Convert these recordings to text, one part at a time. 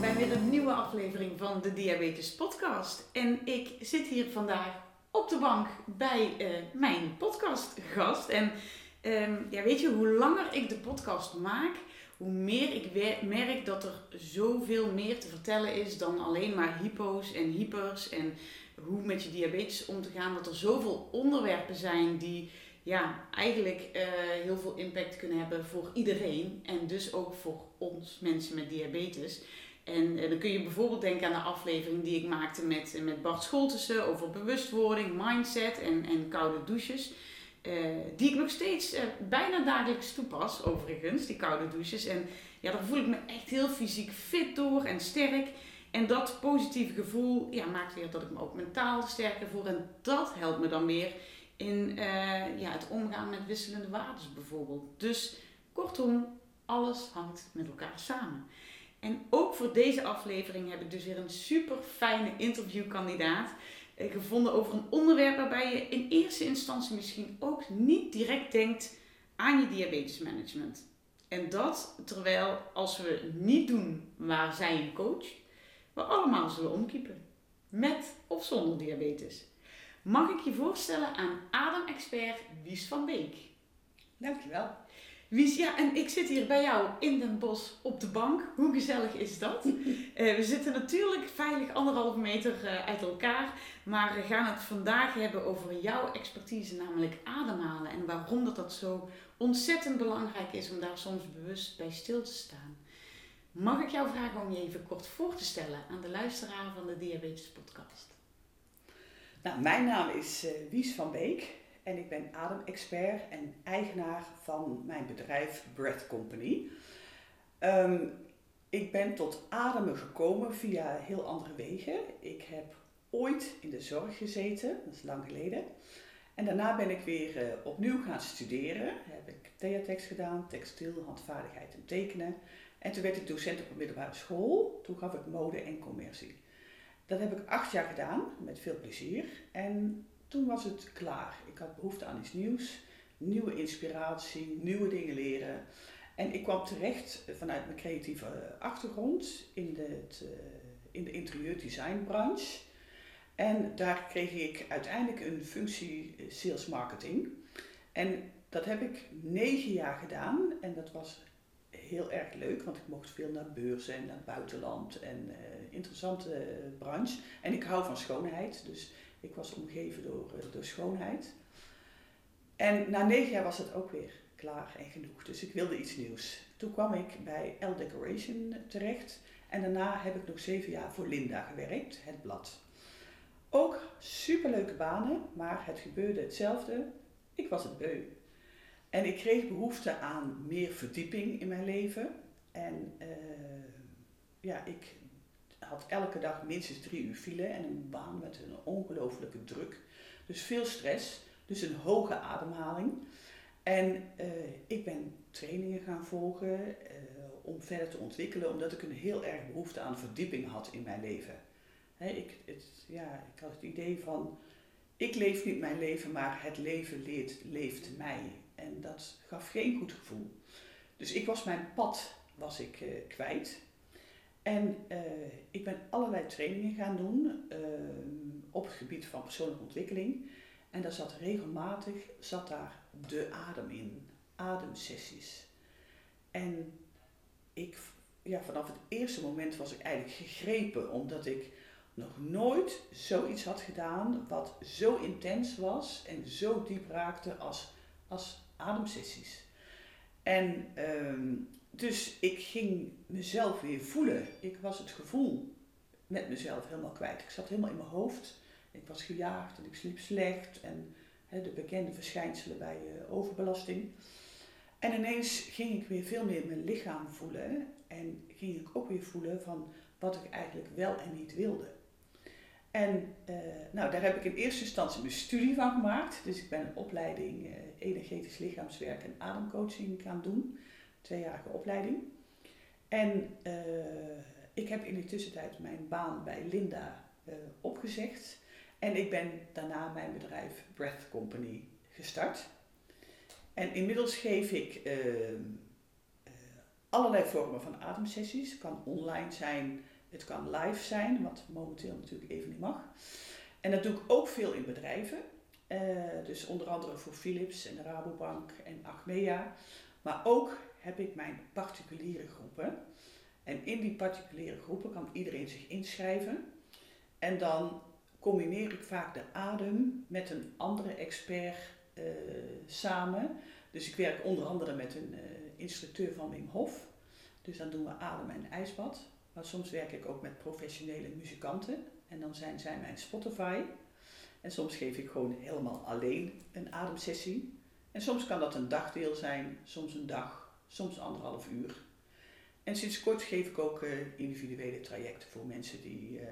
bij weer een nieuwe aflevering van de Diabetes Podcast. En ik zit hier vandaag op de bank bij eh, mijn podcastgast. En ehm, ja, weet je, hoe langer ik de podcast maak, hoe meer ik merk dat er zoveel meer te vertellen is dan alleen maar hypo's en hypers en hoe met je diabetes om te gaan. Dat er zoveel onderwerpen zijn die ja, eigenlijk eh, heel veel impact kunnen hebben voor iedereen en dus ook voor ons mensen met diabetes. En eh, dan kun je bijvoorbeeld denken aan de aflevering die ik maakte met, eh, met Bart Scholtussen over bewustwording, mindset en, en koude douches. Eh, die ik nog steeds bijna dagelijks toepas, overigens, die koude douches. En ja, daar voel ik me echt heel fysiek fit door en sterk. En dat positieve gevoel ja, maakt weer dat ik me ook mentaal sterker voel. En dat helpt me dan weer in ja, het omgaan met wisselende waarden bijvoorbeeld. Dus kortom, alles hangt met elkaar samen. En ook voor deze aflevering heb ik dus weer een super fijne interviewkandidaat eh, gevonden over een onderwerp waarbij je in eerste instantie misschien ook niet direct denkt aan je diabetesmanagement. En dat terwijl als we niet doen waar zij een coach, we allemaal zullen omkiepen. Met of zonder diabetes. Mag ik je voorstellen aan ademexpert Wies van Beek. Dankjewel. Wies, ja, en ik zit hier bij jou in Den Bosch op de bank. Hoe gezellig is dat? Eh, we zitten natuurlijk veilig anderhalve meter eh, uit elkaar. Maar we gaan het vandaag hebben over jouw expertise, namelijk ademhalen. En waarom dat, dat zo ontzettend belangrijk is om daar soms bewust bij stil te staan. Mag ik jou vragen om je even kort voor te stellen aan de luisteraar van de Diabetes Podcast? Nou, mijn naam is eh, Wies van Beek en ik ben ademexpert en eigenaar van mijn bedrijf Breath Company. Ehm, ik ben tot ademen gekomen via heel andere wegen. Ik heb ooit in de zorg gezeten, dat is lang geleden. En daarna ben ik weer eh, opnieuw gaan studeren. Heb ik theatex gedaan, textiel, handvaardigheid en tekenen. En toen werd ik docent op een middelbare school. Toen gaf ik mode en commercie. Dat heb ik acht jaar gedaan, met veel plezier. En toen was het klaar. Ik had behoefte aan iets nieuws, nieuwe inspiratie, nieuwe dingen leren. En ik kwam terecht vanuit mijn creatieve achtergrond in de, eh, in de interieurdesignbranche. En daar kreeg ik uiteindelijk een functie eh, sales marketing. En dat heb ik negen jaar gedaan en dat was heel erg leuk, want ik mocht veel naar beurzen en naar buitenland en eh, interessante branche. En ik hou van schoonheid, dus ik was omgeven door, eh, door schoonheid. En na negen jaar was het ook weer klaar en genoeg, dus ik wilde iets nieuws. Toen kwam ik bij L Decoration terecht en daarna heb ik nog zeven jaar voor Linda gewerkt, het blad. Ook superleuke banen, maar het gebeurde hetzelfde. Ik was het beu. En ik kreeg behoefte aan meer verdieping in mijn leven. En eh, ja, ik had elke dag minstens drie uur file en een baan met een ongelofelijke druk. Dus veel stress, dus een hoge ademhaling. En eh, ik ben trainingen gaan volgen eh, om verder te ontwikkelen, omdat ik een heel erg behoefte aan verdieping had in mijn leven. Ik, het, ja, ik had het idee van, ik leef niet mijn leven, maar het leven leert, leeft mij. En dat gaf geen goed gevoel. Dus ik was mijn pad was ik, eh, kwijt. En eh, ik ben allerlei trainingen gaan doen eh, op het gebied van persoonlijke ontwikkeling. En daar zat regelmatig zat daar de adem in, ademsessies. En ik, ja, vanaf het eerste moment was ik eigenlijk gegrepen, omdat ik nog nooit zoiets had gedaan wat zo intens was en zo diep raakte als, als ademsessies. En ehm, dus ik ging mezelf weer voelen. Ik was het gevoel met mezelf helemaal kwijt. Ik zat helemaal in mijn hoofd. Ik was gejaagd en ik sliep slecht. En de bekende verschijnselen bij eh, overbelasting. En ineens ging ik weer veel meer mijn lichaam voelen. En ging ik ook weer voelen van wat ik eigenlijk wel en niet wilde. En uh, nou, daar heb ik in eerste instantie mijn studie van gemaakt. Dus ik ben een opleiding uh, energetisch lichaamswerk en ademcoaching gaan doen. Tweejarige opleiding. En uh, ik heb in de tussentijd mijn baan bij Linda opgezegd. En ik ben daarna mijn bedrijf Breath Company gestart. En inmiddels geef ik allerlei vormen van ademsessies. Het kan online zijn, het kan live zijn, wat momenteel natuurlijk even niet mag. En dat doe ik ook veel in bedrijven. Uh, dus onder andere voor Philips en de Rabobank en Achmea. Maar ook heb ik mijn particuliere groepen. En in die particuliere groepen kan iedereen zich inschrijven. En dan combineer ik vaak de adem met een andere expert uh, samen. Dus ik werk onder andere met een uh, instructeur van Wim Hof. Dus dan doen we adem en ijsbad. Maar soms werk ik ook met professionele muzikanten. En dan zijn zij mijn Spotify. En soms geef ik gewoon helemaal alleen een ademsessie. En soms kan dat een dagdeel zijn, soms een dag, soms anderhalf uur. En sinds kort geef ik ook uh, individuele trajecten voor mensen die uh,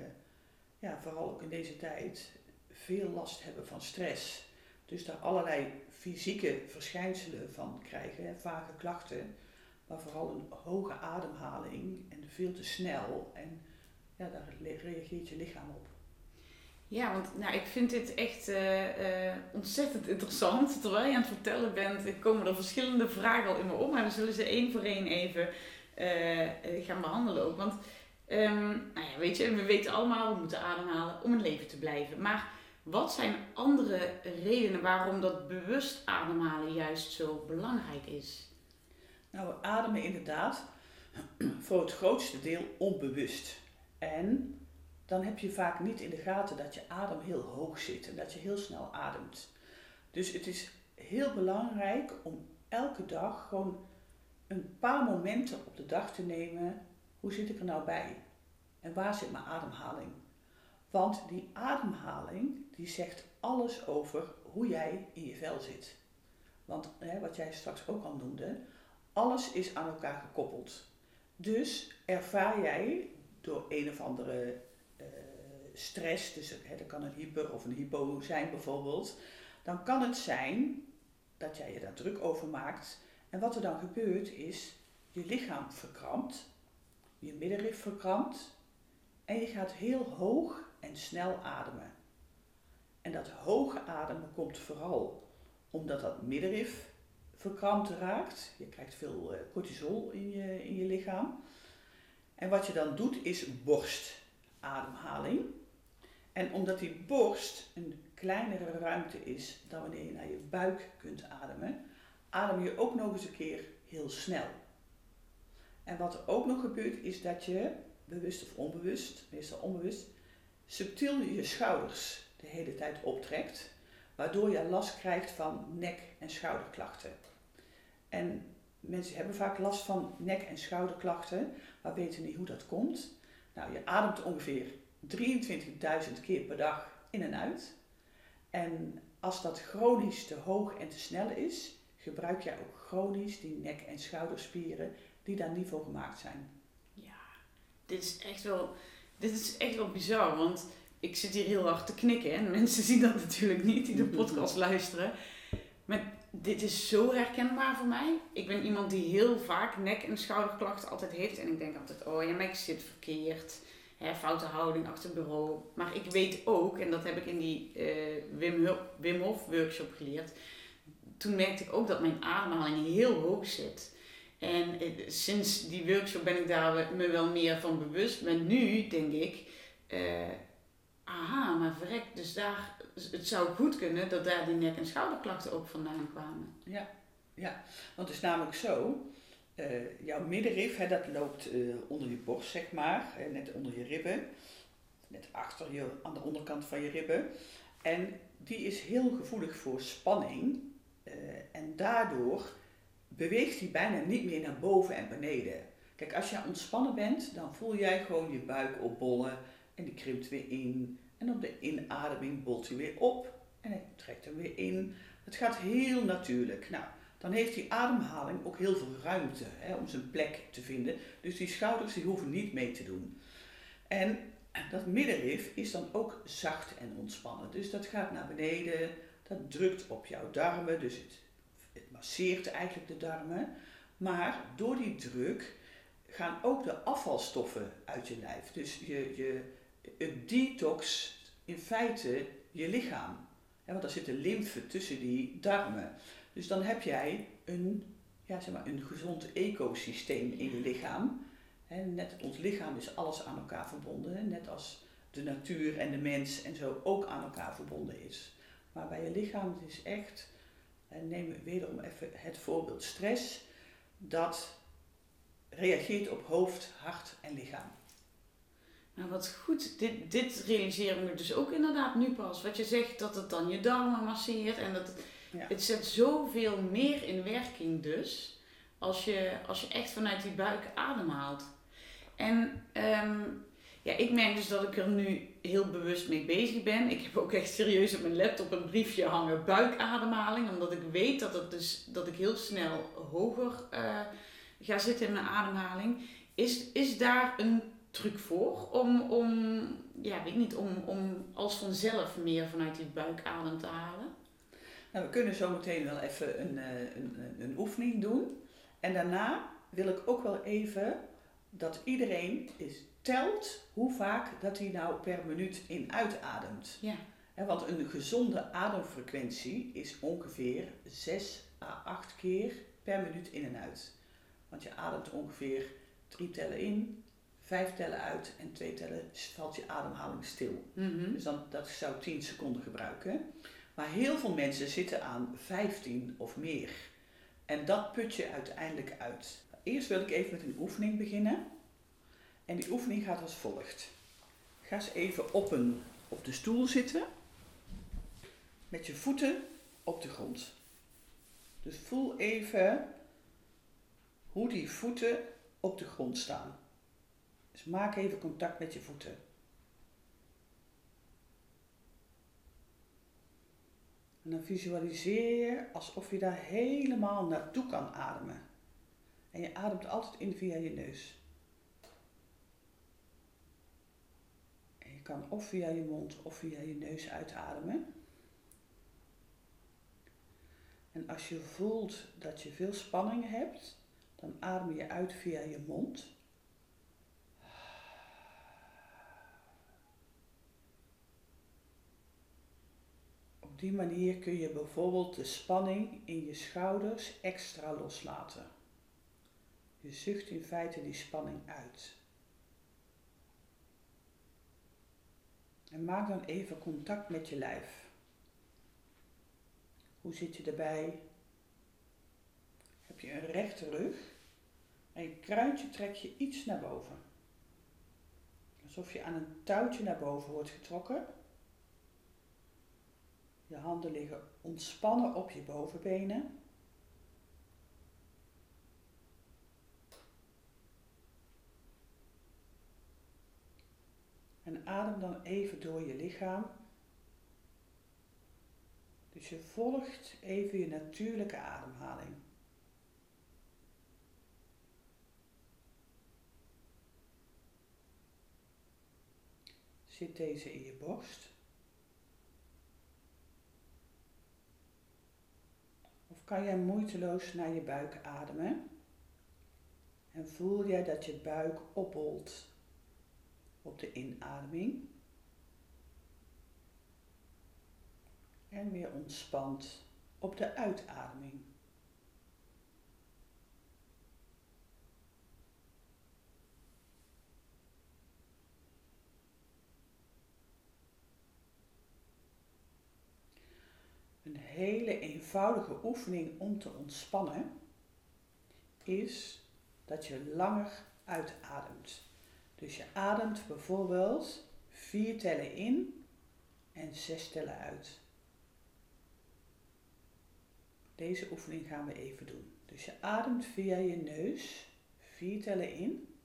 ja, vooral ook in deze tijd veel last hebben van stress. Dus daar allerlei fysieke verschijnselen van krijgen, vage klachten maar vooral een hoge ademhaling veel te snel. En ja, daar reageert je lichaam op. Ja, want nou, ik vind dit echt uh, uh, ontzettend interessant. Terwijl je aan het vertellen bent, komen er verschillende vragen al in me op. Maar we zullen ze één voor één even uh, gaan behandelen ook. Want um, nou ja, weet je, we weten allemaal, we moeten ademhalen om in leven te blijven. Maar wat zijn andere redenen waarom dat bewust ademhalen juist zo belangrijk is? Nou, we ademen inderdaad voor het grootste deel onbewust. En dan heb je vaak niet in de gaten dat je adem heel hoog zit en dat je heel snel ademt. Dus het is heel belangrijk om elke dag gewoon een paar momenten op de dag te nemen. Hoe zit ik er nou bij? En waar zit mijn ademhaling? Want die ademhaling die zegt alles over hoe jij in je vel zit. Want hè, wat jij straks ook al noemde, alles is aan elkaar gekoppeld. Dus ervaar jij door een of andere uh, stress, dus hè, dat kan een hyper of een hypo zijn bijvoorbeeld, dan kan het zijn dat jij je daar druk over maakt. En wat er dan gebeurt is, je lichaam verkrampt, je middenrif verkrampt en je gaat heel hoog en snel ademen. En dat hoge ademen komt vooral omdat dat middenrif verkrampt raakt. Je krijgt veel uh, cortisol in je, in je lichaam. En wat je dan doet is borstademhaling. En omdat die borst een kleinere ruimte is dan wanneer je naar je buik kunt ademen, adem je ook nog eens een keer heel snel. En wat er ook nog gebeurt is dat je, bewust of onbewust, meestal onbewust, subtiel je schouders de hele tijd optrekt, waardoor je last krijgt van nek- en schouderklachten. En mensen hebben vaak last van nek- en schouderklachten, maar weten niet hoe dat komt. Nou, je ademt ongeveer 23.000 keer per dag in en uit. En als dat chronisch te hoog en te snel is, gebruik jij ook chronisch die nek- en schouderspieren die daar niet voor gemaakt zijn. Ja, dit is echt wel, dit is echt wel bizar, want ik zit hier heel hard te knikken en mensen zien dat natuurlijk niet die de podcast luisteren. Maar dit is zo herkenbaar voor mij. Ik ben iemand die heel vaak nek- en schouderklachten altijd heeft. En ik denk altijd, oh ja, maar ik zit verkeerd. Hè, foute houding achter het bureau. Maar ik weet ook, en dat heb ik in die uh, Wim, Hof workshop geleerd. Toen merkte ik ook dat mijn ademhaling heel hoog zit. En uh, sinds die workshop ben ik daar me wel meer van bewust. Maar nu denk ik, uh, aha, maar verrek, dus daar het zou goed kunnen dat daar die nek- en schouderklachten ook vandaan kwamen. Ja, ja. want het is namelijk zo, uh, jouw middenrif, hè, dat loopt uh, onder je borst, zeg maar, net onder je ribben, net achter je, aan de onderkant van je ribben. En die is heel gevoelig voor spanning uh, en daardoor beweegt die bijna niet meer naar boven en beneden. Kijk, als je ontspannen bent, dan voel jij gewoon je buik opbollen en die krimpt weer in. En op de inademing bolt hij weer op en hij trekt hem weer in. Het gaat heel natuurlijk. Nou, dan heeft die ademhaling ook heel veel ruimte hè, om zijn plek te vinden. Dus die schouders die hoeven niet mee te doen. En dat middenrif is dan ook zacht en ontspannen. Dus dat gaat naar beneden, dat drukt op jouw darmen, dus het, het masseert eigenlijk de darmen. Maar door die druk gaan ook de afvalstoffen uit je lijf. Dus je, je, het detox in feite je lichaam. want er zit een lymfe tussen die darmen. Dus dan heb jij een, ja, zeg maar, een gezond ecosysteem in je lichaam. Net ons lichaam is alles aan elkaar verbonden. Net als de natuur en de mens en zo ook aan elkaar verbonden is. Maar bij je lichaam het is echt, en neem wederom even het voorbeeld stress, dat reageert op hoofd, hart en lichaam. Nou, wat goed. Dit, dit realiseer ik me dus ook inderdaad nu pas. Wat je zegt, dat het dan je darmen masseert. En dat het, het zet zoveel meer in werking dus. Als je, als je echt vanuit die buik ademhaalt. En ehm, ja, ik merk dus dat ik er nu heel bewust mee bezig ben. Ik heb ook echt serieus op mijn laptop een briefje hangen buikademhaling. Omdat ik weet dat, het dus, dat ik heel snel hoger uh, ga zitten in mijn ademhaling. Is, is daar een truc voor om, om, ja, weet niet, om, om als vanzelf meer vanuit die buikadem te halen? Nou, we kunnen zo meteen wel even een, eh, een, een oefening doen. En daarna wil ik ook wel even dat iedereen is, telt hoe vaak dat hij nou per minuut in uitademt. Ja. want een gezonde ademfrequentie is ongeveer 6 à 8 keer per minuut in en uit. Want je ademt ongeveer drie tellen in, vijf tellen uit en twee tellen valt je ademhaling stil. Mhm. Dus dan, dat zou 10 seconden gebruiken. Maar heel veel mensen zitten aan 15 of meer. En dat put je uiteindelijk uit. Eerst wil ik even met een oefening beginnen. En die oefening gaat als volgt. Ga eens even op, een, op de stoel zitten. Met je voeten op de grond. Dus voel even hoe die voeten op de grond staan. Dus maak even contact met je voeten. En dan visualiseer je alsof je daar helemaal naartoe kan ademen. En je ademt altijd in via je neus. En je kan of via je mond of via je neus uitademen. En als je voelt dat je veel spanning hebt, dan adem je uit via je mond. Op die manier kun je bijvoorbeeld de spanning in je schouders extra loslaten. Je zucht in feite die spanning uit. En maak dan even contact met je lijf. Hoe zit je erbij? Heb je een rechte rug? En je kruintje trek je iets naar boven. Alsof je aan een touwtje naar boven wordt getrokken. Je handen liggen ontspannen op je bovenbenen. En adem dan even door je lichaam. Dus je volgt even je natuurlijke ademhaling. Zit deze in je borst? Of kan jij moeiteloos naar je buik ademen? En voel jij dat je buik opbolt op de inademing. En weer ontspant op de uitademing. Een hele eenvoudige oefening om te ontspannen is dat je langer uitademt. Dus je ademt bijvoorbeeld vier tellen in en zes tellen uit. Deze oefening gaan we even doen. Dus je ademt via je neus vier tellen in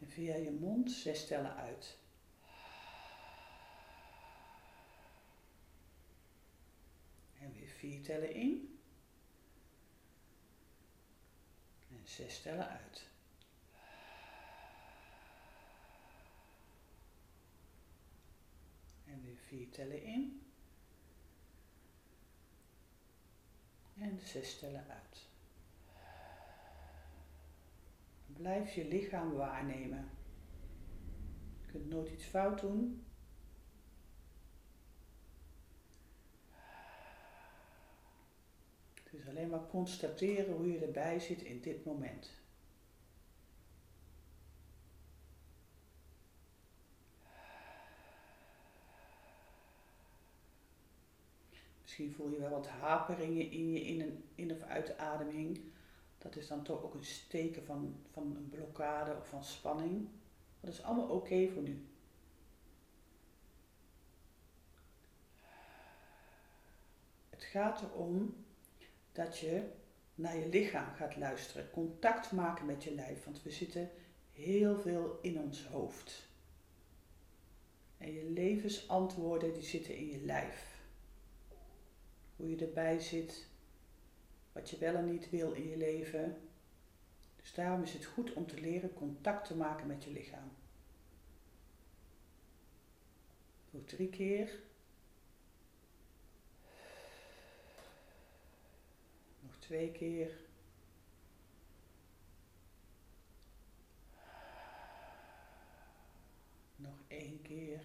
en via je mond zes tellen uit. Vier tellen in. En zes tellen uit. En weer vier tellen in. En zes tellen uit. Blijf je lichaam waarnemen. Je kunt nooit iets fout doen. Is alleen maar constateren hoe je erbij zit in dit moment. Misschien voel je wel wat haperingen in je in- en in- of uitademing. Dat is dan toch ook een steken van, van een blokkade of van spanning. Dat is allemaal oké voor nu. Het gaat erom dat je naar je lichaam gaat luisteren. Contact maken met je lijf. Want we zitten heel veel in ons hoofd. En je levensantwoorden die zitten in je lijf hoe je erbij zit, wat je wel en niet wil in je leven. Dus daarom is het goed om te leren contact te maken met je lichaam. Doe drie keer. Nog twee keer. Nog één keer.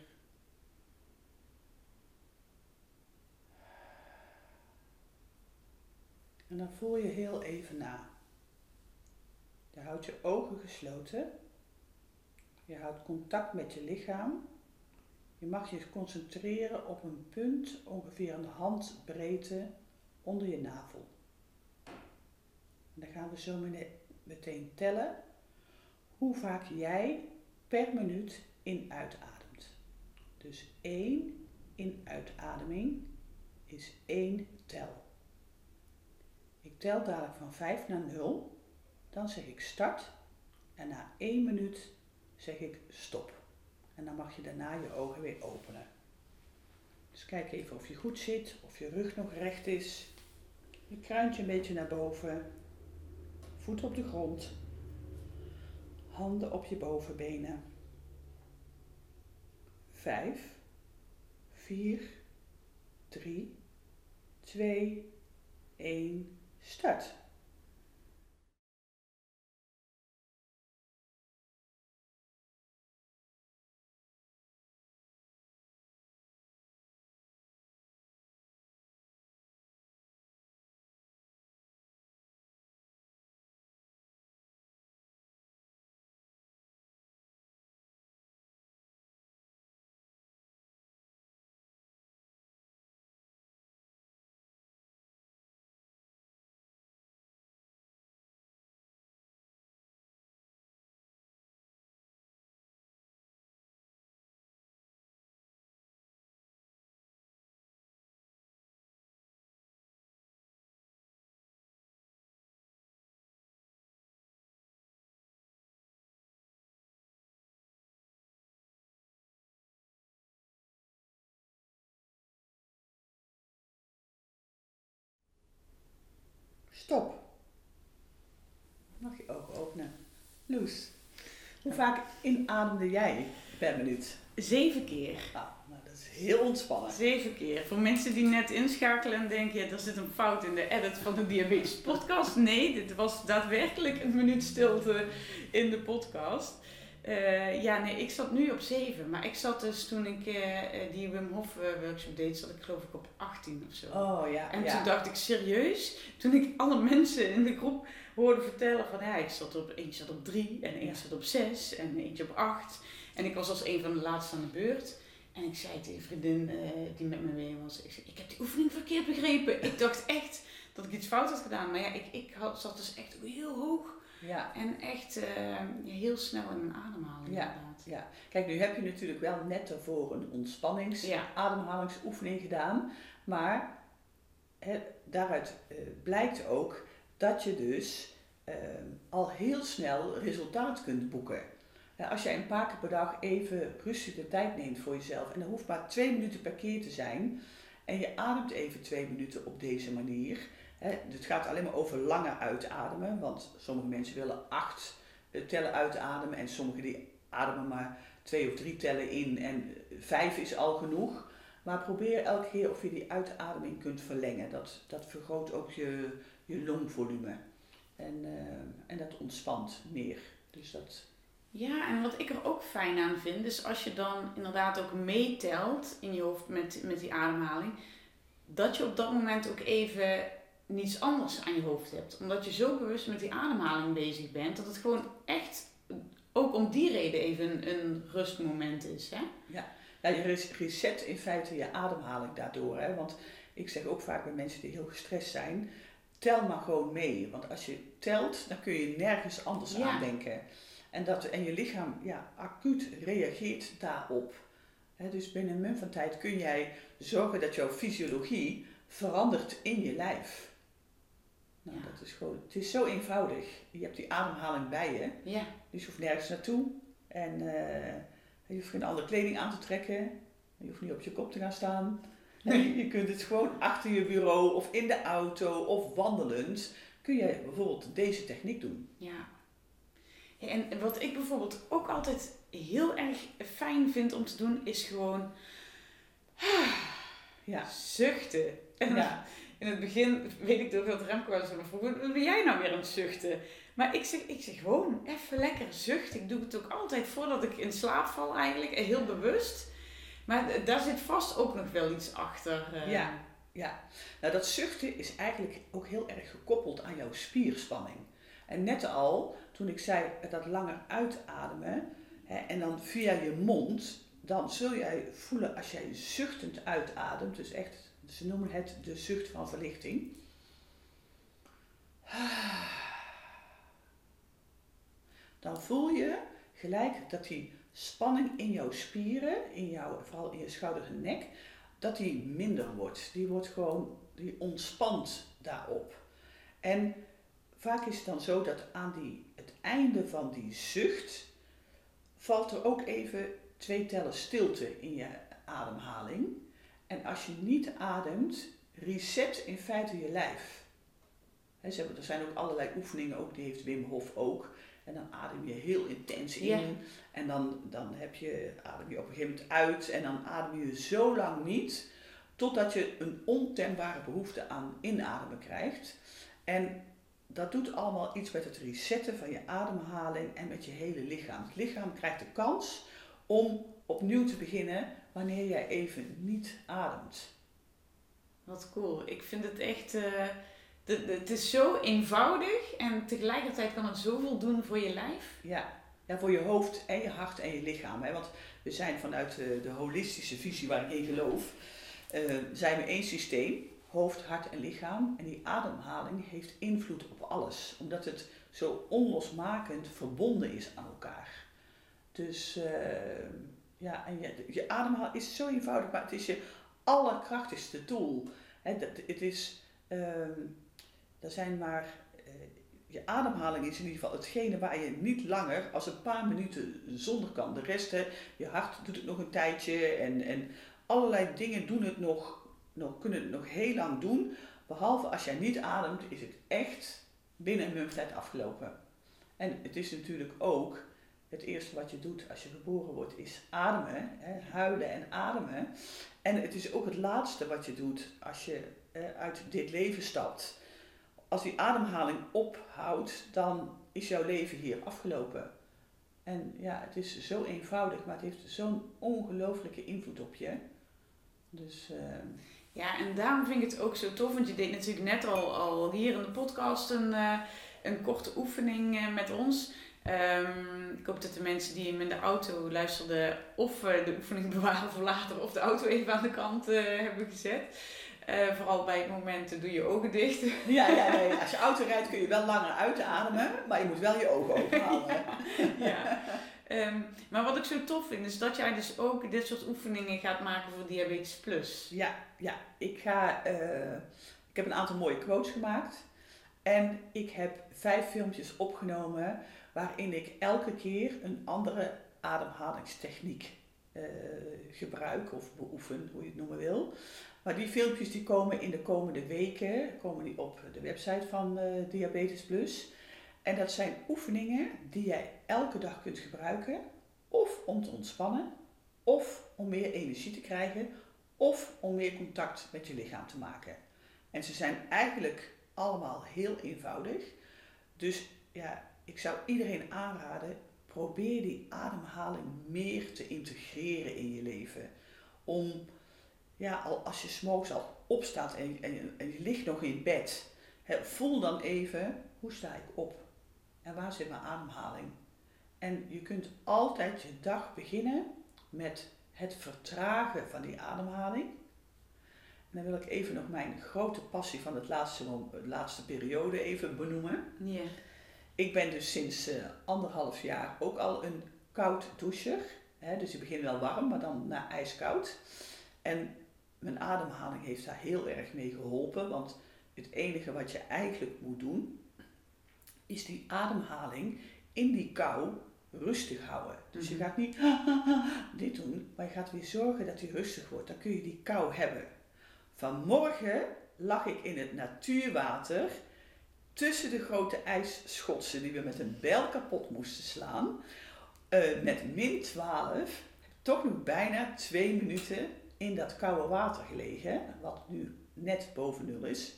En dan voel je heel even na. Je houdt je ogen gesloten. Je houdt contact met je lichaam. Je mag je concentreren op een punt ongeveer een handbreedte onder je navel. En dan gaan we zo meteen tellen hoe vaak jij per minuut in-uitademt. Dus één in-uitademing is één tel. Ik tel dadelijk van 5 naar 0. Dan zeg ik start. En na 1 minuut zeg ik stop. En dan mag je daarna je ogen weer openen. Dus kijk even of je goed zit, of je rug nog recht is. Je kruintje een beetje naar boven. Voet op de grond. Handen op je bovenbenen. 5, 4, 3, 2, 1. Start. Stop. Mag je ogen openen. Loes, hoe vaak inademde jij per minuut? Zeven keer. Ah, nou, dat is heel ontspannen. Zeven keer. Voor mensen die net inschakelen en denken, ja, er zit een fout in de edit van de Diabetes podcast. Nee, dit was daadwerkelijk een minuut stilte in de podcast. Uh, ja, nee, ik zat nu op 7. Maar ik zat dus toen ik uh, die Wim Hof workshop deed, zat ik geloof ik op 18 of zo. Oh ja. En ja. toen dacht ik serieus, toen ik alle mensen in de groep hoorde vertellen van ja, ik zat op, eentje zat op 3 en eentje Ja. zat op 6 en eentje op 8. En ik was als een van de laatste aan de beurt. En ik zei tegen een vriendin die met me mee was, ik, zei, ik heb die oefening verkeerd begrepen. ik dacht echt dat ik iets fout had gedaan. Maar ja, ik, ik had, zat dus echt heel hoog. Ja. En echt uh, heel snel in mijn ademhaling Ja. inderdaad. ja. Kijk, nu heb je natuurlijk wel net daarvoor een ontspannings Ja. ademhalingsoefening gedaan. Maar daaruit eh, blijkt ook dat je dus eh, al heel snel resultaat kunt boeken. Als jij een paar keer per dag even rustig de tijd neemt voor jezelf, en dat hoeft maar twee minuten per keer te zijn, en je ademt even twee minuten op deze manier. Het gaat alleen maar over lange uitademen, want sommige mensen willen acht eh, tellen uitademen en sommigen die ademen maar twee of drie tellen in en vijf is al genoeg. Maar probeer elke keer of je die uitademing kunt verlengen. Dat, dat vergroot ook je, je longvolume. En, eh, en dat ontspant meer. Dus dat... Ja, en wat ik er ook fijn aan vind, is als je dan inderdaad ook meetelt in je hoofd met, met die ademhaling, dat je op dat moment ook even niets anders aan je hoofd hebt. Omdat je zo bewust met die ademhaling bezig bent, dat het gewoon echt ook om die reden even een, een rustmoment is. Hè? Ja. ja, je reset in feite je ademhaling daardoor. Hè? Want ik zeg ook vaak bij mensen die heel gestrest zijn, tel maar gewoon mee. Want als je telt, dan kun je nergens anders aan denken. En, dat, en je lichaam ja, acuut reageert daarop. dus binnen een moment van tijd kun jij zorgen dat jouw fysiologie verandert in je lijf. Nou, dat is gewoon, het is zo eenvoudig. Je hebt die ademhaling bij je. Ja. Dus je hoeft nergens naartoe. En uh, je hoeft geen andere kleding aan te trekken. Je hoeft niet op je kop te gaan staan. Nee. Je kunt het gewoon achter je bureau of in de auto of wandelend. Kun je bijvoorbeeld deze techniek doen. Ja. En wat ik bijvoorbeeld ook altijd heel erg fijn vind om te doen, is gewoon ja. zuchten. En ja. in het begin weet ik dat Remco wel eens van wat ben jij nou weer aan het zuchten? Maar ik zeg, ik zeg gewoon even lekker zuchten. Ik doe het ook altijd voordat ik in slaap val eigenlijk, heel bewust. Maar daar zit vast ook nog wel iets achter. Eh. Ja, ja. Nou, dat zuchten is eigenlijk ook heel erg gekoppeld aan jouw spierspanning. En net al, toen ik zei dat langer uitademen hè, en dan via je mond, dan zul jij voelen als jij zuchtend uitademt, dus echt, ze noemen het de zucht van verlichting. Dan voel je gelijk dat die spanning in jouw spieren, in jouw, vooral in je schouders en nek, dat die minder wordt. Die wordt gewoon, die ontspant daarop. En vaak is het dan zo dat aan die, het einde van die zucht valt er ook even twee tellen stilte in je ademhaling. En als je niet ademt, reset in feite je lijf. He, er zijn ook allerlei oefeningen, ook die heeft Wim Hof ook. En dan adem je heel intens in. En dan, dan heb je, adem je op een gegeven moment uit. En dan adem je zo lang niet. Totdat je een ontembare behoefte aan inademen krijgt. En dat doet allemaal iets met het resetten van je ademhaling en met je hele lichaam. Het lichaam krijgt de kans om opnieuw te beginnen wanneer jij even niet ademt. Wat cool. Ik vind het echt. Uh, het is zo eenvoudig en tegelijkertijd kan het zoveel doen voor je lijf. Ja, ja voor je hoofd en je hart en je lichaam. Hè? Want we zijn vanuit de, de holistische visie waar ik in geloof, uh, zijn we één systeem hoofd, hart en lichaam. En die ademhaling heeft invloed op alles, omdat het zo onlosmakend verbonden is aan elkaar. Dus uh, ja, en je, je ademhaling is zo eenvoudig, maar het is je allerkrachtigste tool. het, het is, um, er zijn maar, uh, je ademhaling is in ieder geval hetgene waar je niet langer als een paar minuten zonder kan. De rest, je hart doet het nog een tijdje en, en allerlei dingen doen het nog nog, kunnen het nog heel lang doen. Behalve als jij niet ademt, is het echt binnen een munttijd afgelopen. En het is natuurlijk ook het eerste wat je doet als je geboren wordt, is ademen, hè, huilen en ademen. En het is ook het laatste wat je doet als je uit dit leven stapt. Als die ademhaling ophoudt, dan is jouw leven hier afgelopen. En ja, het is zo eenvoudig, maar het heeft zo'n ongelooflijke invloed op je. Dus. Uh, ja, en daarom vind ik het ook zo tof, want je deed natuurlijk net al, al hier in de podcast een, uh, een korte oefening uh, met ons. Um, ik hoop dat de mensen die hem in de auto luisterden, of uh, de oefening bewaren voor later, of de auto even aan de kant hebben gezet. vooral bij het moment doe je ogen dicht. Ja, ja, nee. als je auto rijdt kun je wel langer uitademen, maar je moet wel je ogen open houden. ja. ja. Um, maar wat ik zo tof vind, is dat jij dus ook dit soort oefeningen gaat maken voor Diabetes Plus. Ja, ja. Ik, ga, uh, ik heb een aantal mooie quotes gemaakt. En ik heb vijf filmpjes opgenomen waarin ik elke keer een andere ademhalingstechniek uh, gebruik of beoefen, hoe je het noemen wil. Maar die filmpjes die komen in de komende weken komen die op de website van uh, Diabetes Plus. En dat zijn oefeningen die jij elke dag kunt gebruiken, of om te ontspannen, of om meer energie te krijgen, of om meer contact met je lichaam te maken. En ze zijn eigenlijk allemaal heel eenvoudig. Dus ja, ik zou iedereen aanraden, probeer die ademhaling meer te integreren in je leven. Om, ja, al als je smokes al opstaat en, en, je ligt nog in bed, voel dan even, hoe sta ik op? En waar zit mijn ademhaling? En je kunt altijd je dag beginnen met het vertragen van die ademhaling. En dan wil ik even nog mijn grote passie van het laatste, de laatste periode even benoemen. Ja. Ik ben dus sinds uh, anderhalf jaar ook al een koud doucher. Hè, dus ik begin wel warm, maar dan naar ijskoud. En mijn ademhaling heeft daar heel erg mee geholpen. Want het enige wat je eigenlijk moet doen, is die ademhaling in die kou rustig houden. Dus je Mhm. gaat niet dit doen, maar je gaat weer zorgen dat die rustig wordt. Dan kun je die kou hebben. Vanmorgen lag ik in het natuurwater tussen de grote ijsschotsen die we met een bijl kapot moesten slaan. eh, met min 12, toch nog bijna twee minuten in dat koude water gelegen, wat nu net boven nul is.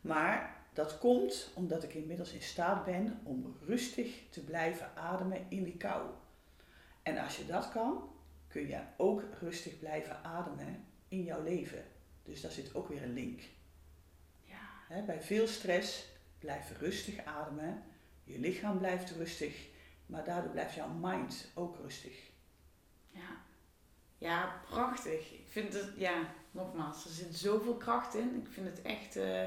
Maar dat komt omdat ik inmiddels in staat ben om rustig te blijven ademen in die kou. En als je dat kan, kun je ook rustig blijven ademen in jouw leven. Dus daar zit ook weer een link. Ja. Bij veel stress blijf rustig ademen. Je lichaam blijft rustig, maar daardoor blijft jouw mind ook rustig. Ja. ja, prachtig. Ik vind het, ja, nogmaals, er zit zoveel kracht in. Ik vind het echt, eh,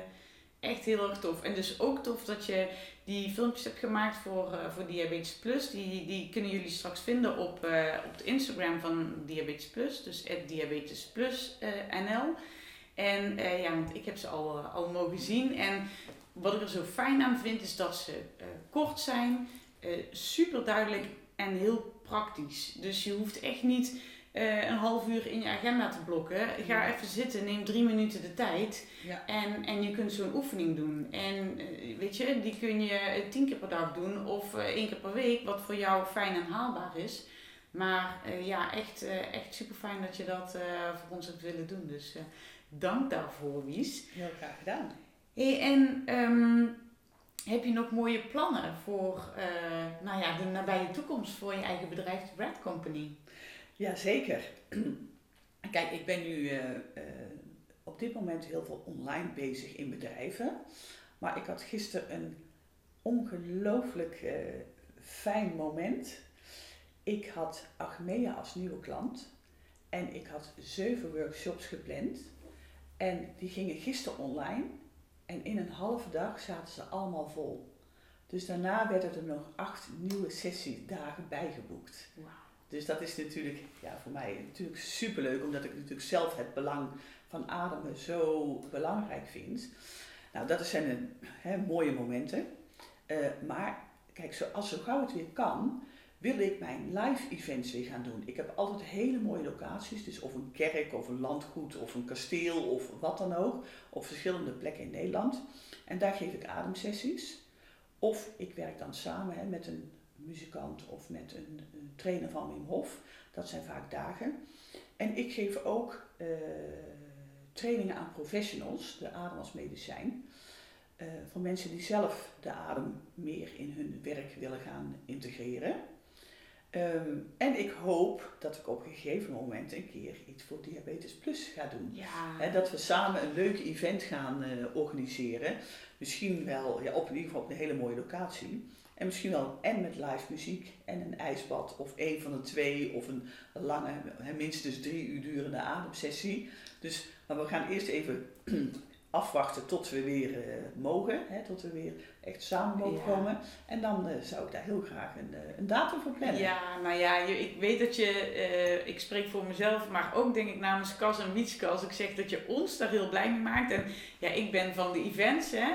echt heel erg tof. En dus ook tof dat je die filmpjes hebt gemaakt voor, eh, voor Diabetes Plus. Die, die kunnen jullie straks vinden op, eh, op het Instagram van Diabetes Plus. Dus Diabetes Plus NL. En ja, want ik heb ze al, al mogen zien. En wat ik er zo fijn aan vind, is dat ze eh, kort zijn, eh, super duidelijk en heel praktisch. Dus je hoeft echt niet eh, een half uur in je agenda te blokken. Ga even zitten, neem drie minuten de tijd. Ja. En, en je kunt zo'n oefening doen. En weet je, die kun je tien keer per dag doen of één keer per week, wat voor jou fijn en haalbaar is. Maar ja, echt, echt super fijn dat je dat voor ons hebt willen doen. Dus dank daarvoor, Wies. Heel graag gedaan. En ehm, heb je nog mooie plannen voor eh, nou ja, de nabije toekomst voor je eigen bedrijf, de Brad Company? Jazeker. Kijk, ik ben nu eh, eh, op dit moment heel veel online bezig in bedrijven. Maar ik had gisteren een ongelooflijk fijn moment. Ik had Achmea als nieuwe klant. En ik had zeven workshops gepland. En die gingen gisteren online. En in een halve dag zaten ze allemaal vol. Dus daarna werden er nog acht nieuwe sessiedagen bijgeboekt. Dus dat is natuurlijk ja, voor mij natuurlijk superleuk, omdat ik natuurlijk zelf het belang van ademen zo belangrijk vind. Nou, dat zijn een, hè, mooie momenten. Eh, maar kijk, zo, als zo gauw het weer kan, wil ik mijn live events weer gaan doen. Ik heb altijd hele mooie locaties, dus of een kerk of een landgoed of een kasteel of wat dan ook, op verschillende plekken in Nederland. En daar geef ik ademsessies. Of ik werk dan samen hè, met een muzikant of met een, trainer van Wim Hof. Dat zijn vaak dagen. En ik geef ook eh, trainingen aan professionals, de adem als medicijn. eh, voor mensen die zelf de adem meer in hun werk willen gaan integreren. Ehm, en ik hoop dat ik op een gegeven moment een keer iets voor Diabetes Plus ga doen. Ja. Dat we samen een leuk event gaan eh, organiseren. Misschien wel ja, op in ieder geval op een hele mooie locatie. En misschien wel en met live muziek en een ijsbad of een van de twee of een lange, minstens drie uur durende ademsessie. Dus maar we gaan eerst even afwachten tot we weer eh, mogen, hè, tot we weer echt samen mogen Ja. komen. En dan eh, zou ik daar heel graag een, eh, een datum voor plannen. Ja, nou ja, je- ik weet dat je, ik spreek voor mezelf, maar ook denk ik namens Cas en Wietske als ik zeg dat je ons daar heel blij mee maakt. En ja, ik ben van de events, hè,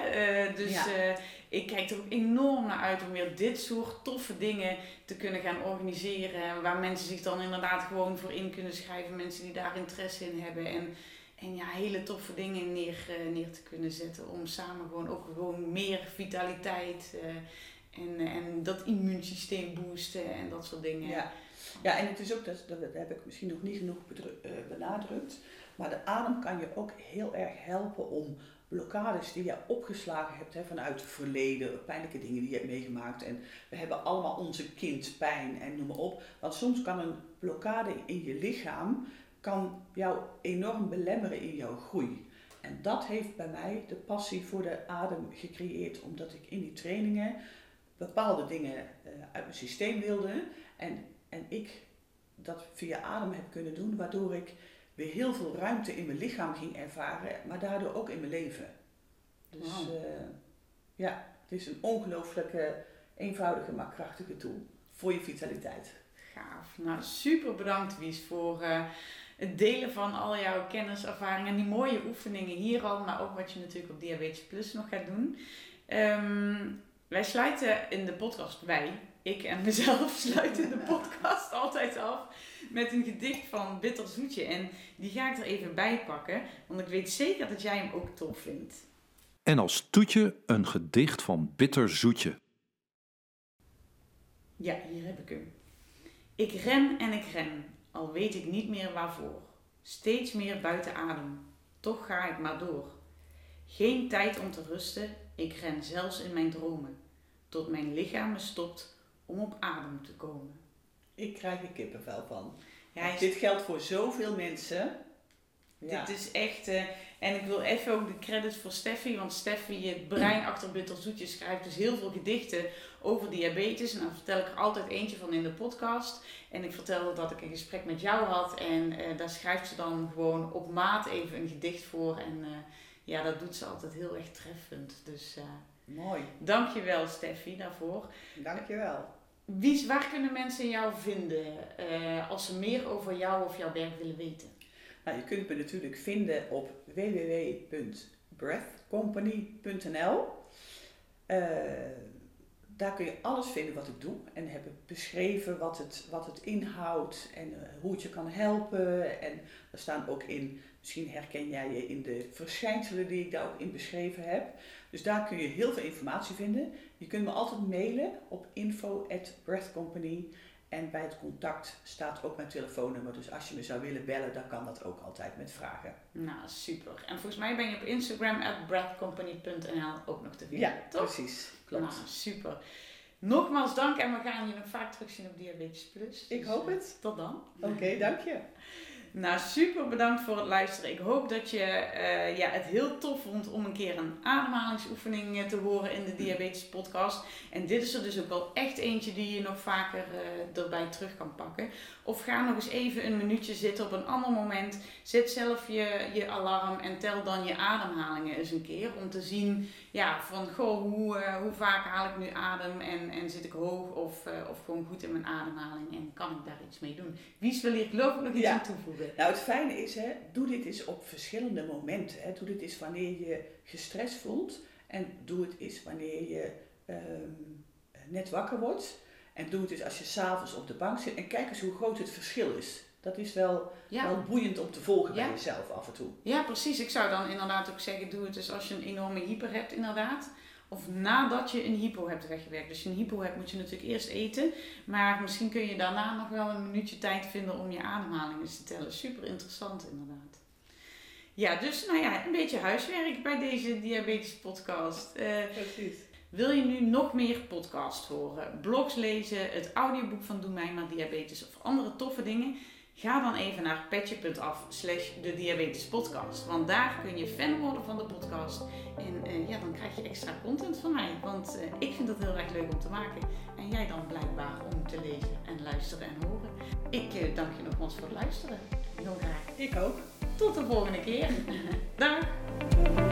dus Ja. ik kijk er ook enorm naar uit om weer dit soort toffe dingen te kunnen gaan organiseren. Waar mensen zich dan inderdaad gewoon voor in kunnen schrijven, mensen die daar interesse in hebben. En, en ja, hele toffe dingen neer, eh, neer te kunnen zetten om samen gewoon ook gewoon meer vitaliteit eh, en, en dat immuunsysteem boosten en dat soort dingen. Ja. ja, en het is ook, dat, dat heb ik misschien nog niet genoeg eh, benadrukt, Maar de adem kan je ook heel erg helpen om blokkades die je opgeslagen hebt hè, vanuit het verleden, pijnlijke dingen die je hebt meegemaakt. En we hebben allemaal onze kindpijn en noem maar op. Want soms kan een blokkade in je lichaam kan jou enorm belemmeren in jouw groei. En dat heeft bij mij de passie voor de adem gecreëerd, omdat ik in die trainingen bepaalde dingen uh, uit mijn systeem wilde. En, en ik dat via adem heb kunnen doen, waardoor ik weer heel veel ruimte in mijn lichaam ging ervaren, maar daardoor ook in mijn leven. Dus wow. uh, ja, het is een ongelooflijke, eenvoudige, maar krachtige tool voor je vitaliteit. Gaaf. Nou, super bedankt Wies voor uh, het delen van al jouw kennis, ervaringen en die mooie oefeningen hier al, maar ook wat je natuurlijk op Diabetes Plus nog gaat doen. Um, wij sluiten in de podcast, wij, ik en mezelf sluiten de podcast altijd af met een gedicht van Bitter Zoetje. En die ga ik er even bij pakken, want ik weet zeker dat jij hem ook tof vindt. En als toetje een gedicht van Bitter Zoetje. Ja, hier heb ik hem. Ik ren en ik ren, al weet ik niet meer waarvoor. Steeds meer buiten adem, toch ga ik maar door. Geen tijd om te rusten, ik ren zelfs in mijn dromen, tot mijn lichaam me stopt om op adem te komen. Ik krijg er kippenvel van. Ja, dit geldt voor zoveel mensen. Ja. Dit is echt, uh, en ik wil even ook de credits voor Steffi, want Steffi, het brein achter Bitterzoetje, schrijft dus heel veel gedichten over diabetes. En dan vertel ik er altijd eentje van in de podcast. En ik vertelde dat ik een gesprek met jou had en uh, daar schrijft ze dan gewoon op maat even een gedicht voor. En uh, ja, dat doet ze altijd heel erg treffend. Dus Mooi. Dankjewel Steffi daarvoor. Dankjewel. Wie, waar kunnen mensen jou vinden als ze meer over jou of jouw werk willen weten? Nou, je kunt me natuurlijk vinden op www.breathcompany.nl. Uh, daar kun je alles vinden wat ik doe en heb ik beschreven wat het, wat het inhoudt en uh, hoe het je kan helpen. En er staan ook in, misschien herken jij je in de verschijnselen die ik daar ook in beschreven heb. Dus daar kun je heel veel informatie vinden. Je kunt me altijd mailen op info@breathcompany en bij het contact staat ook mijn telefoonnummer. Dus als je me zou willen bellen, dan kan dat ook altijd met vragen. Nou, super. En volgens mij ben je op Instagram at breathcompany.nl ook nog te vinden, ja, toch? precies. Klopt. Nou, super. Nogmaals dank en we gaan je nog vaak terugzien op Diabetes Plus. Ik hoop dus, het. Tot dan. Oké, okay, dank je. Nou, super bedankt voor het luisteren. Ik hoop dat je uh, ja, het heel tof vond om een keer een ademhalingsoefening eh, te horen in de Diabetes Podcast. En dit is er dus ook wel echt eentje die je nog vaker uh, erbij terug kan pakken. Of ga nog eens even een minuutje zitten op een ander moment. Zet zelf je, je alarm en tel dan je ademhalingen eens een keer. Om te zien ja, van goh, hoe, uh, hoe vaak haal ik nu adem en, en zit ik hoog of, of gewoon goed in mijn ademhaling en kan ik daar iets mee doen. Wie wil hier geloof ik nog iets ja. aan toevoegen? Nou, het fijne is, hè, doe dit eens op verschillende momenten. Hè. Doe dit eens wanneer je gestrest voelt en doe het eens wanneer je um, net wakker wordt. En doe het eens als je s'avonds op de bank zit en kijk eens hoe groot het verschil is. Dat is wel, ja. wel boeiend om te volgen ja. bij jezelf af en toe. Ja, precies. Ik zou dan inderdaad ook zeggen, doe het eens als je een enorme hyper hebt inderdaad. Of nadat je een hypo hebt weggewerkt. Dus je een hypo hebt moet je natuurlijk eerst eten. Maar misschien kun je daarna nog wel een minuutje tijd vinden om je ademhaling eens te tellen. Super interessant inderdaad. Ja, dus nou ja, een beetje huiswerk bij deze diabetes podcast. Uh, Precies. Wil je nu nog meer podcast horen, blogs lezen, het audioboek van Doe Mij Maar Diabetes of andere toffe dingen? Ga dan even naar petje.af slash de diabetes podcast. Want daar kun je fan worden van de podcast. En uh, ja, dan krijg je extra content van mij. Want uh, ik vind dat heel erg leuk om te maken. En jij dan blijkbaar om te lezen en luisteren en horen. Ik uh, dank je nogmaals voor het luisteren. Heel graag. Ik ook. Tot de volgende keer. Dag.